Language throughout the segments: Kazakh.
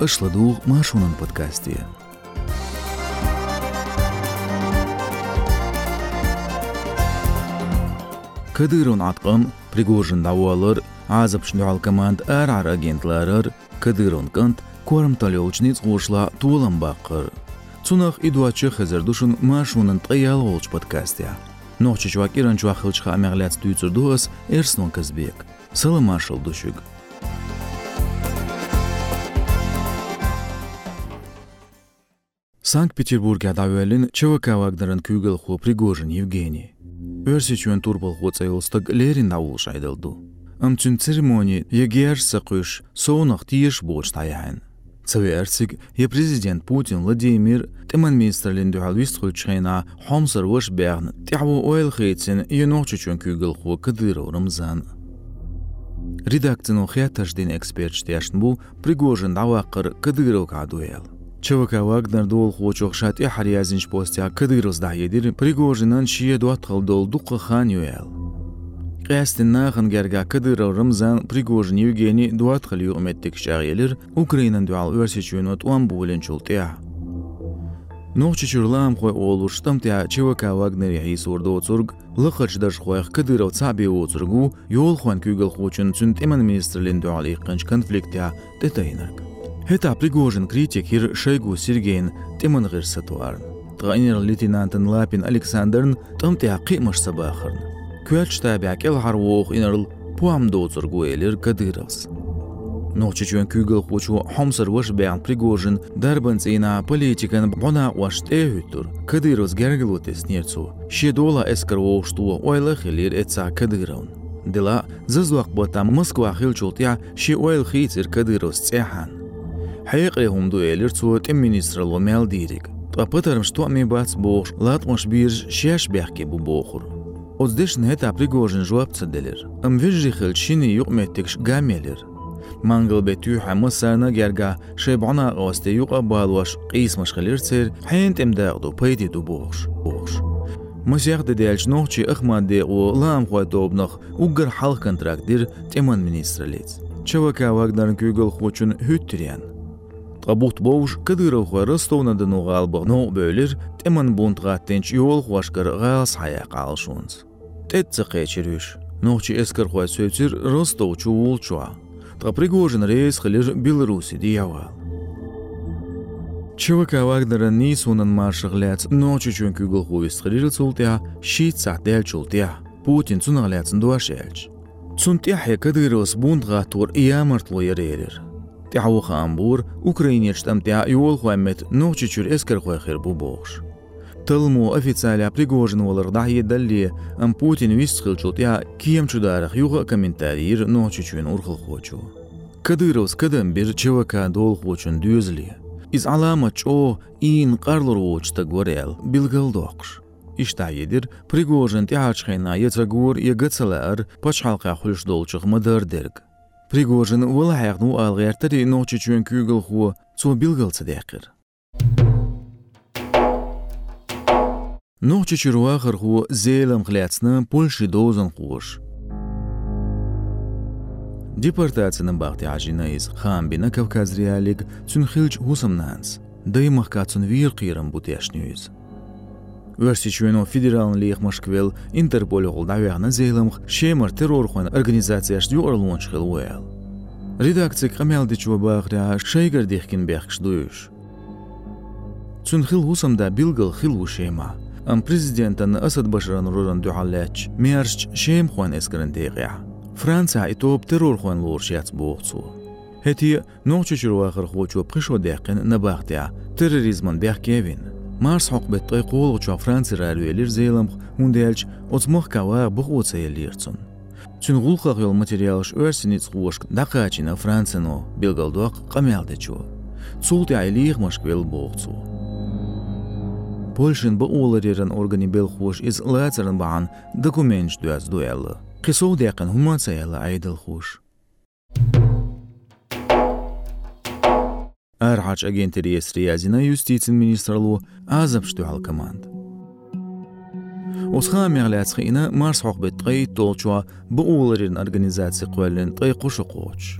ышладуг машунын подкасте. Кадырун атқым Пригожин давалыр, азып шнюал команд ар-ар агентларыр, Кадырун кант корм талёлчниц ушла тулам бақыр. Цунах идуачы хазар душын машунын таял олч подкасте. Нохчы чувак иран чувак хылчха амягляц түйцүрдуас Эрснон Казбек. Сылы машыл. Санкт-Петербурге давелин ЧВК Вагнерын күгіл ху Пригожин Евгений. Өрсі чуен турбал ху цайлстык лерин давул шайдылду. Амчын церемонии егер сақыш соунақ тиеш болч таяйын. Цаверсиг е президент Путин Владимир тиман министрлин дуалвист хулчхайна хомсар ваш бягн тяву ойл енохчу чуен күгіл ху Кадыров Рамзан. Редакцияның хиятажден эксперт штяшн бу Пригожин давақыр Кадыров кадуэл. ЧВК Вагнер дол хочок шат и харязинч постя кадырыз да едир Пригожинан шие дуат bulen çultya. Нохчи чурлам хой олур штам тя ЧВК Вагнер яхи сурдо цург лыхач даш хой Кадыров цаби оцургу йол хон күгел хочун цүн теман министрлин дуали қанч конфликтя Хета Пригожин критик доцургу элер Кадыровс. Нохчы чуен күгел хочу хомсыр ваш бян Пригожин дарбан цина политикан бона ваш tehüttür. Кадыровс гергелутес нерцу. Шедола эскар вошту ойла хилер эца Кадыровн. Дела зазуак бота Москва хилчултя ши ойл ჰეყე ჰუმდუ ელირცუოტი მინისტრალო მელდირიკ ტაფათარმ შტუამიბაც ბოხშ ლატმოშ ბირჟ შეაშ ბეხკე ბუბოხურ ოცდეშ ნეთ აპრიგორჟინ ჟუაფცდელერ ამვიჟი ხელშინი იყვმეთიქშ გამელერ მანგლბეთუ ჰამოსანა გერგა შებანა ოსტე იყა ბალვაშ ყისმაშ ხელერცერ ჰენტემ დაყდო პეიდი დუბოხშ ბოხშ მოსიახდე დელშნოხჩი ახმადე ო ლამ ხვადობნახ უგარ ჰალ კონტრაქტდირ ტემან მინისტრალეც ჩევაკა ვაგდან გუგල් ხუჩუნ ჰüttirიან Табут боуш Кадыров Ростовна дынуға албығну бөлір, темін бұнтғаттенч yol хуашкар ғас хая қалшунз. Тетці қечерюш. Нохчи эскар хуай сөйтсір Ростов чуул чуа. Та Пригожин рейс хылыр Беларуси диявал. ЧВК Вагнера ни сунан маршыгляц ночи чун күгіл хуис хылыр цултя, шит сахдел чултя. Путин цунагляцын дуашелч. Цунтя хе Кадыровс бұнтға тур иямартлу еререр. تعو خامبور أوكرانيا штамтя يول خوامت نوچي چور اسكر خو خير بو بوخش تلمو официаля Пригожин олар дахи далли ам Путин висхил чултя кием чударах юга комментарийр ночи чуен урхыл хочу Кадыровс кадам бир ЧВК дол хочун дюзли из алама чо ин қарлыр очта горел билгал доқш Ишта едир Пригожин тяачхайна яцагур ягацалар пачхалқа хулш долчық мыдыр дерг Пригожин ул хайгну алгыртыр ночи чүн күгел ху цу билгел цадекер. Ночи чуруахыр ху зелем хляцны Польши дозан хуш. Депортацияның бақти ажина из хамбина Кавказ реалик цүн хилч хусамнанс. Даймах кацун вир қирам бутешнюйз. Өрсичуено федералн лих Москвел Интерпол голдавяна зейлымх шемер террор хон организацияш юрлунч хилуэл. Редакция камелдич вабахря шейгер дихкин бехш дуюш. Цун хил хусамда билгал хил ушема. Ам президентан Асад Башаран руран дуаллач мерч шем хон эскрен дегя. Франция итоп террор хон луршяц бугцу. Heти noqchuchur waqir xochu qisho deqin nabaqtia terrorizman beqkevin. Mars hoqbet toy qo'l ucha Fransiya ralvelir zelam hundelch otsmoq kawa buqotsa yelirtsun. Çün gulqaq yol materialış örsiniz qoşq daqachina Fransiyano bilgaldoq qamelde çu. Цулти айлих Москвел боғцу. Польшин ба оларерен органи бел хош из лацерен баан документ дуаз дуэллы. Қисоу деқін хумацаялы айдыл хош. Архач агенттери эсриязина юстициин министрлугу азаб штуал команд. Осха меғляцхина марс хоқбетқи толчва буулерин организация қуэлен тғи қушуқуч.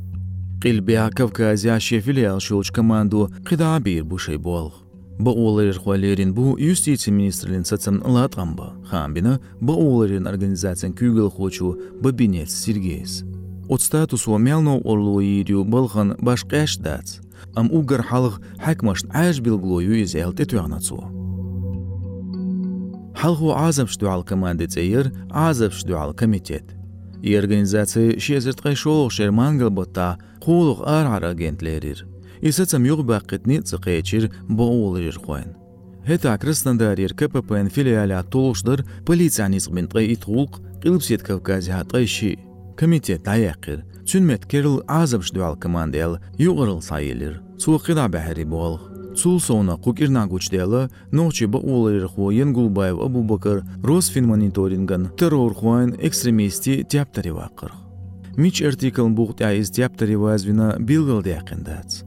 Қилбия Кавказия шефилиал шуч команду қидабир бушей болғ. Бауларир хуалерин бу юстиция министрлин сацам латрамба, хамбина бауларин организациян кюгел хочу бабинец Сергейс. От статусу мялно орлуирю балхан башкаш дац. Ам угар халх хакмаш аж билглою из эл тетуянацу. Халху азам штуал команды цейер, азам штуал комитет. И организация шезерт қайшолық шермангал бота қулық ар-ар агентлерир. Исацам юг бақытни цықайчир боулырир хуайн. Хета Краснодарир КППН филиаля толушдар полицияниз бинтқай итғулқ қилпсет Кавкази хатқайши. Комитет аяқир. Цүнмет керил азабш дуал командел юғырыл сайылыр. Суқида бәхәри болғ. Цул соуна кукирна гучдела ночи ба уларир хуен Гулбаев Абу Бакыр Росфинмониторинган террор хуайн экстремисти тяптари вақыр. Мич артикл буғт айыз тяптари вазвина билгал дяқиндац.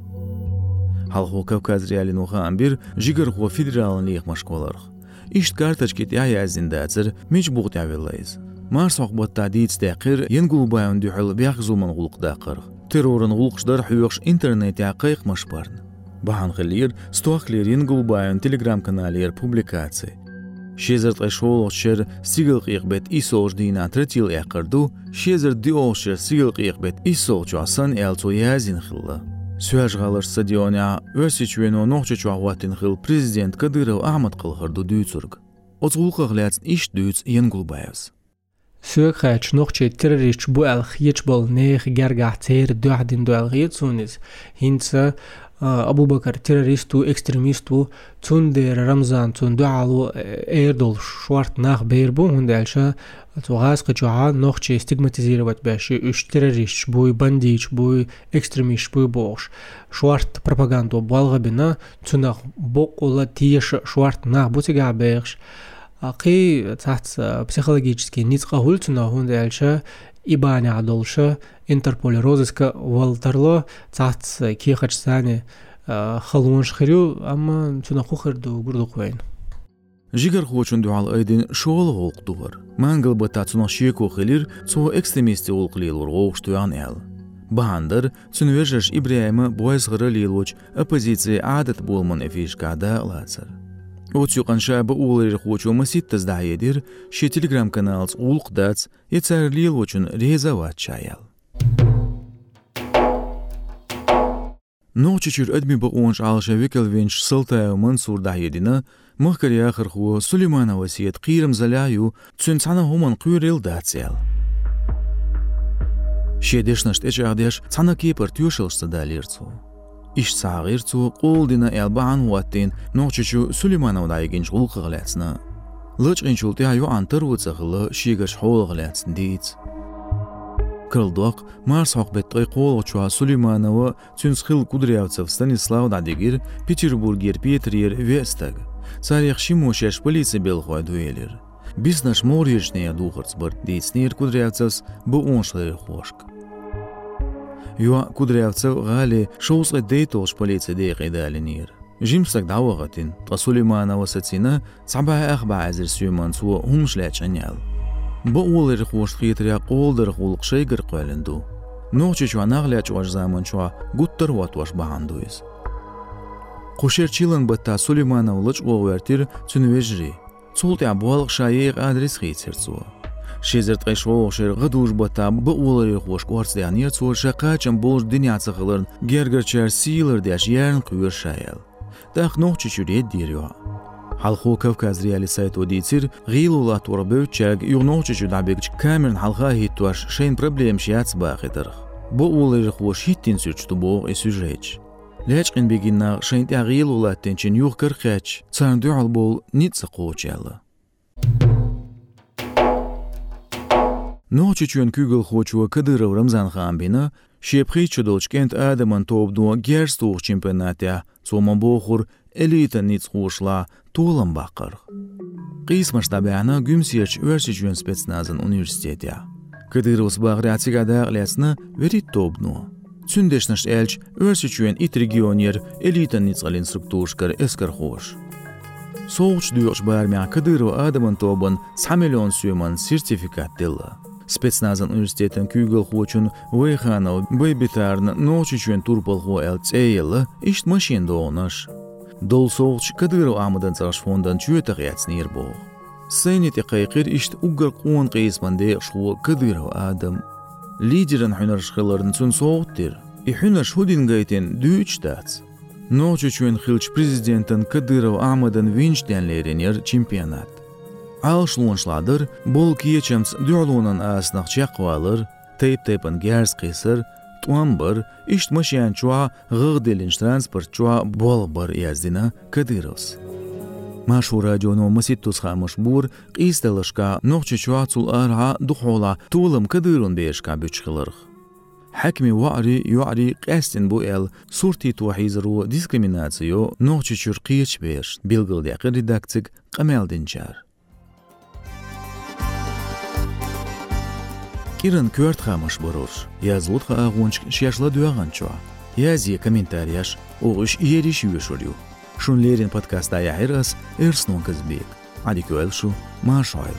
Халху Кавказ реалинуха амбир жигар ху федералын лиқ машколарх. Ишт карточкит я язиндацыр мич буғт явиллайыз. Марс оқботта дейц дәқір, ен гулбайын дүйіл бәқ зумын ғулық дақыр. Террорын ғулқшдар хуйоқш интернет яқиқ машпарын. Бахан хылир, стуақлер ен гулбайын телеграм-каналер публикации. Шезерт ашолшер сигл қиқбет исолж дина третил яқырду, шезер диолшер сигл қиқбет исолж асан әлцу язин хылла. Сөәж ғалыр стадионя өсіч вену ноқчы чуағуатын хыл президент Кадыров Ахмад қылғырду дүйцүрг. Оцғулқы ғляцін іш дүйц ен гулбайыз нохче террорist бу алхич бол нех гәргәтер дөхдин дуалгыйт сунис. Хинца Абу Бакар террористу, экстремисту, цун дер Рамзан, цун дуалу эрдол шварт нах бейрбу, хун дальше цугас качуа нохче стигматизировать бэши, уж террорист, буй бандич, буй экстремист, буй бош. Шварт пропаганду балгабина, цунах бокула тиеш нах бутига. Ақи цац психологически ницқа цунах хун дальше ибаня адолша Интерпол розыска валтарло цац кихач сани халунш хирю ама чуна хухырду гурду куайн Жигар хочун дуал айдин шоол голк дугар. Мангал бата цуна шиеко хилир цо экстремисти олклилур гоуш туян эл. Баандар цунвержаш Ибраима бойс гыры лилуч оппозиция адат болман эфишкада лацар. От юқанша бұл олар қочу масит тазда едер, ше телеграм-каналс улқ дац, ецарлил үшін резават чаял. Ночи чир адми ба уанш алшавикал венш сылтая мансур дахедина, махкар яхар хуа Сулеймана васиет қирым заляю цюнцана хуман қюрел дацел. Шедешнашт эч агдеш цана кепар тюшилшса далерцу иш сағирцу қулдина элбаан ваттин гинч сулеймановдайгинч ғул қығылятсына. Лычғинчулти айу антыр вцығылы шигаш хол қығылятсын дейц. Кылдоқ Марс хоқбеттғи қол ұчуа Сулеймановы Цюнсхил Кудрявцев Станислав Дадегир Петербургер Петриер Вестаг. Сарехши мошеш полиция белғуа дуэлер. Бизнаш морежнея дуғырц бір дейцнер Кудрявцевс бұ оншлары қошқ. Юа Кудрявцев гали шоусга дейтолш полиция дейқи далинир جيمسك دعوغتين تسوليمانا وساتينا صعبها أخبع عزر سيومان سوى هم شلاش عنيال بقول رخوش خيتريا قول درخولق شيگر قوالندو نوچي چوا نغليا چواش زامن چوا گوتر واتواش بهاندويز قوشير چيلن بتا سوليمانا ولچ اوورتير تنويجري цулти абуалг шаег адрес хейцерцу. Шезерт شێزر قەیشەوە شێر غەدوش بە تا بە ئوڵەری خۆشکوارسیانە چۆرشە قاچم بۆش دنیا چەخڵن گێرگە چێرسیلر دەشیان قوێر شایل. داخنۆ چچورێت دیرەوە. Halxu Kavkazriyali sayt oditir g'ilulat urbu chag yugnochi chudabek kamen halxa hitwash shein problem shiats baxidir. Bu ulir xosh hitin suchtu bu esujech. Lech qinbeginna shein tag'ilulattin chin yugkir qach. Sandu albol nitsa qochali. Ночи чун кюгл хочуа Кадыров Рамзан Хамбина, шепхи чудочкент адаман тобдуа герстух чемпионатя, цома бохур элита ниц хошла толам бақыр. Қис масштабяна гүмсерч өрсі чун университетя. Кадыров сбағры ацигадақ лесна верит тобдуа. Цүндешнаш элч өрсі ит регионер элита ниц ал инструктушкар эскар хош. Соуч дүйош бәрмя Кадыров адаман тобын 3 миллион сүймін сертификат дилы дилла. спецназан университетен күйгөл хуочун вейханов бейбитарн ночи чуен турпал ху эл цейла ишт машин доонаш. Дол соғч кадыров амадан цараш фондан чуетах яцнир бог. Сейнит иқайқир ишт угар қуан қейсманде шуа кадыров адам. Лидерен хунар шхыларын цун соғыттир. И хунар шудин гайтен дүйч дац. Ночи чуен хилч президентен кадыров амадан винчтенлеренер чемпионат. alşlunşladyr, bol kiýeçems dörlüňden asynak çaqwalyr, teyp-teypin gers qysır, tuan bir, iştmişen çua gıgdelinç transport çua bol bir yazdina kadirovs. Машура джоно маситтус хамыш бур, кисталышка нохчы чуацул ара духола тулым кадырын бешка бючхылырх. Хакми вари юари кастин бу эл сурти тухизру дискриминацио нохчы чуркиеч беш, билгыл якы редакцик камелдинчар. Кирин Кюарт хамыш боруш. Язут ха агунч шяшла дуаганчо. Язи комментарияш огыш ериш юшурю. Шунлерин подкаста яйрас эрснон көлшу, Адикуэлшу машойл.